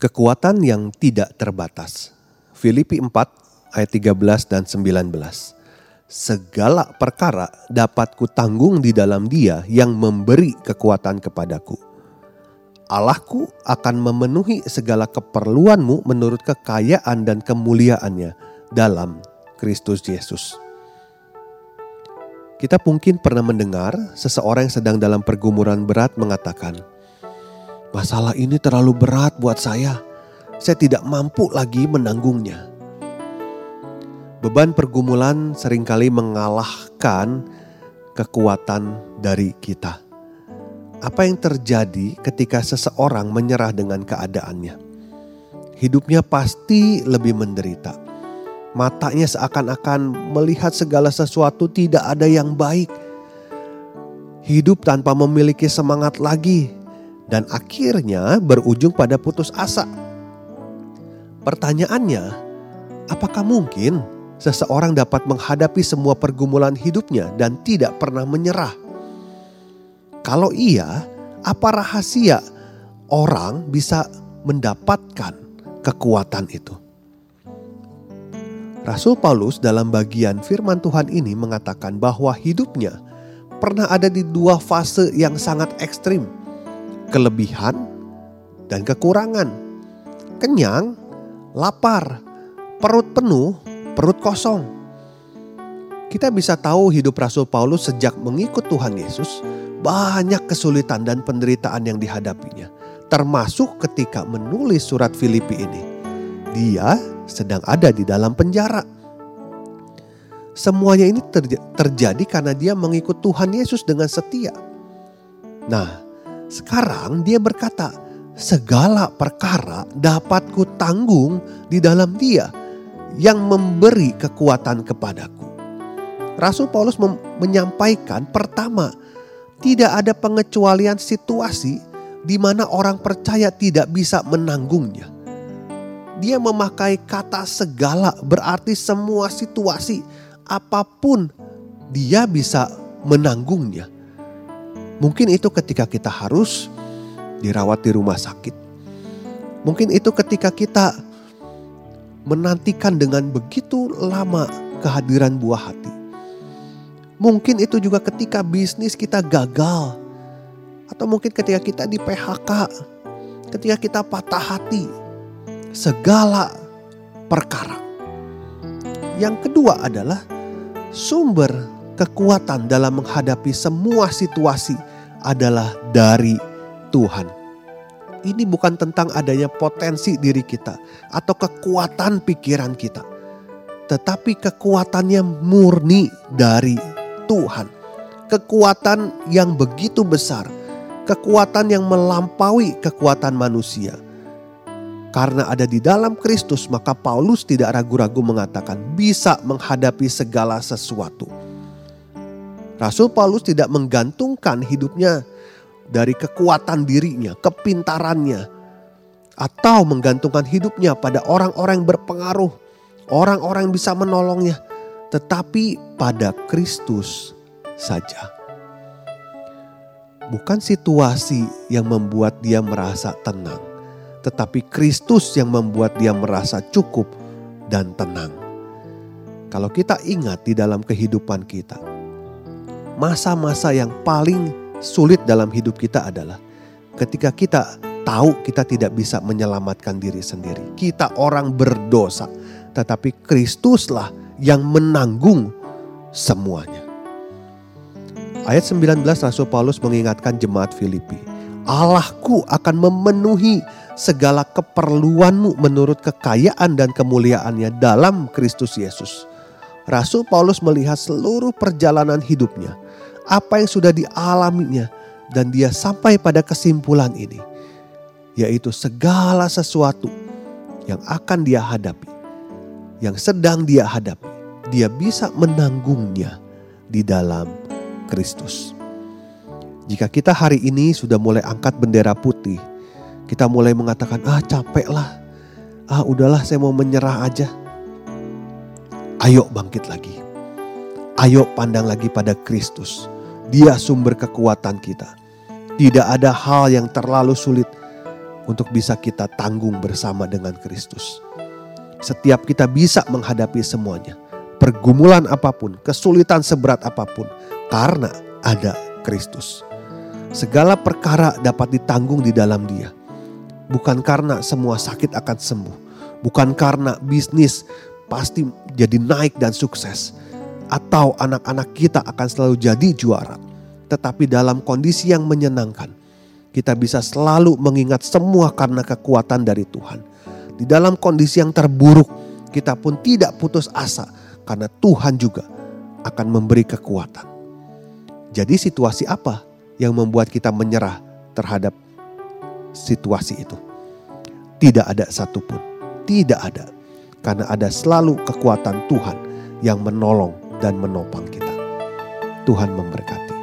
Kekuatan yang tidak terbatas. Filipi 4 ayat 13 dan 19. Segala perkara dapat kutanggung di dalam dia yang memberi kekuatan kepadaku. Allahku akan memenuhi segala keperluanmu menurut kekayaan dan kemuliaannya dalam Kristus Yesus. Kita mungkin pernah mendengar seseorang yang sedang dalam pergumulan berat mengatakan, Masalah ini terlalu berat buat saya. Saya tidak mampu lagi menanggungnya. Beban pergumulan sering kali mengalahkan kekuatan dari kita. Apa yang terjadi ketika seseorang menyerah dengan keadaannya? Hidupnya pasti lebih menderita. Matanya seakan-akan melihat segala sesuatu tidak ada yang baik. Hidup tanpa memiliki semangat lagi, dan akhirnya berujung pada putus asa. Pertanyaannya, apakah mungkin seseorang dapat menghadapi semua pergumulan hidupnya dan tidak pernah menyerah? Kalau iya, apa rahasia orang bisa mendapatkan kekuatan itu? Rasul Paulus dalam bagian firman Tuhan ini mengatakan bahwa hidupnya pernah ada di dua fase yang sangat ekstrim kelebihan dan kekurangan. Kenyang, lapar, perut penuh, perut kosong. Kita bisa tahu hidup Rasul Paulus sejak mengikut Tuhan Yesus, banyak kesulitan dan penderitaan yang dihadapinya, termasuk ketika menulis surat Filipi ini. Dia sedang ada di dalam penjara. Semuanya ini terjadi karena dia mengikut Tuhan Yesus dengan setia. Nah, sekarang dia berkata, segala perkara dapat tanggung di dalam dia yang memberi kekuatan kepadaku. Rasul Paulus menyampaikan pertama, tidak ada pengecualian situasi di mana orang percaya tidak bisa menanggungnya. Dia memakai kata segala berarti semua situasi apa pun dia bisa menanggungnya Mungkin itu ketika kita harus dirawat di rumah sakit. Mungkin itu ketika kita menantikan dengan begitu lama kehadiran buah hati. Mungkin itu juga ketika bisnis kita gagal. Atau mungkin ketika kita di PHK. Ketika kita patah hati. Segala perkara. Yang kedua adalah sumber kekuatan dalam menghadapi semua situasi adalah dari Tuhan. Ini bukan tentang adanya potensi diri kita atau kekuatan pikiran kita, tetapi kekuatannya murni dari Tuhan. Kekuatan yang begitu besar, kekuatan yang melampaui kekuatan manusia. Karena ada di dalam Kristus, maka Paulus tidak ragu-ragu mengatakan bisa menghadapi segala sesuatu Rasul Paulus tidak menggantungkan hidupnya dari kekuatan dirinya, kepintarannya, atau menggantungkan hidupnya pada orang-orang yang berpengaruh, orang-orang yang bisa menolongnya, tetapi pada Kristus saja. Bukan situasi yang membuat dia merasa tenang, tetapi Kristus yang membuat dia merasa cukup dan tenang. Kalau kita ingat di dalam kehidupan kita, masa-masa yang paling sulit dalam hidup kita adalah ketika kita tahu kita tidak bisa menyelamatkan diri sendiri. Kita orang berdosa, tetapi Kristuslah yang menanggung semuanya. Ayat 19 Rasul Paulus mengingatkan jemaat Filipi, Allahku akan memenuhi segala keperluanmu menurut kekayaan dan kemuliaannya dalam Kristus Yesus. Rasul Paulus melihat seluruh perjalanan hidupnya apa yang sudah dialaminya dan dia sampai pada kesimpulan ini yaitu segala sesuatu yang akan dia hadapi yang sedang dia hadapi dia bisa menanggungnya di dalam Kristus. Jika kita hari ini sudah mulai angkat bendera putih, kita mulai mengatakan, "Ah, capek lah. Ah, udahlah, saya mau menyerah aja." Ayo bangkit lagi. Ayo pandang lagi pada Kristus. Dia sumber kekuatan kita. Tidak ada hal yang terlalu sulit untuk bisa kita tanggung bersama dengan Kristus. Setiap kita bisa menghadapi semuanya, pergumulan apa pun, kesulitan seberat apa pun, karena ada Kristus. Segala perkara dapat ditanggung di dalam Dia, bukan karena semua sakit akan sembuh, bukan karena bisnis pasti jadi naik dan sukses, atau anak-anak kita akan selalu jadi juara, tetapi dalam kondisi yang menyenangkan, kita bisa selalu mengingat semua karena kekuatan dari Tuhan. Di dalam kondisi yang terburuk, kita pun tidak putus asa karena Tuhan juga akan memberi kekuatan. Jadi, situasi apa yang membuat kita menyerah terhadap situasi itu. Tidak ada satupun, tidak ada, karena ada selalu kekuatan Tuhan yang menolong dan menopang kita. Tuhan memberkati.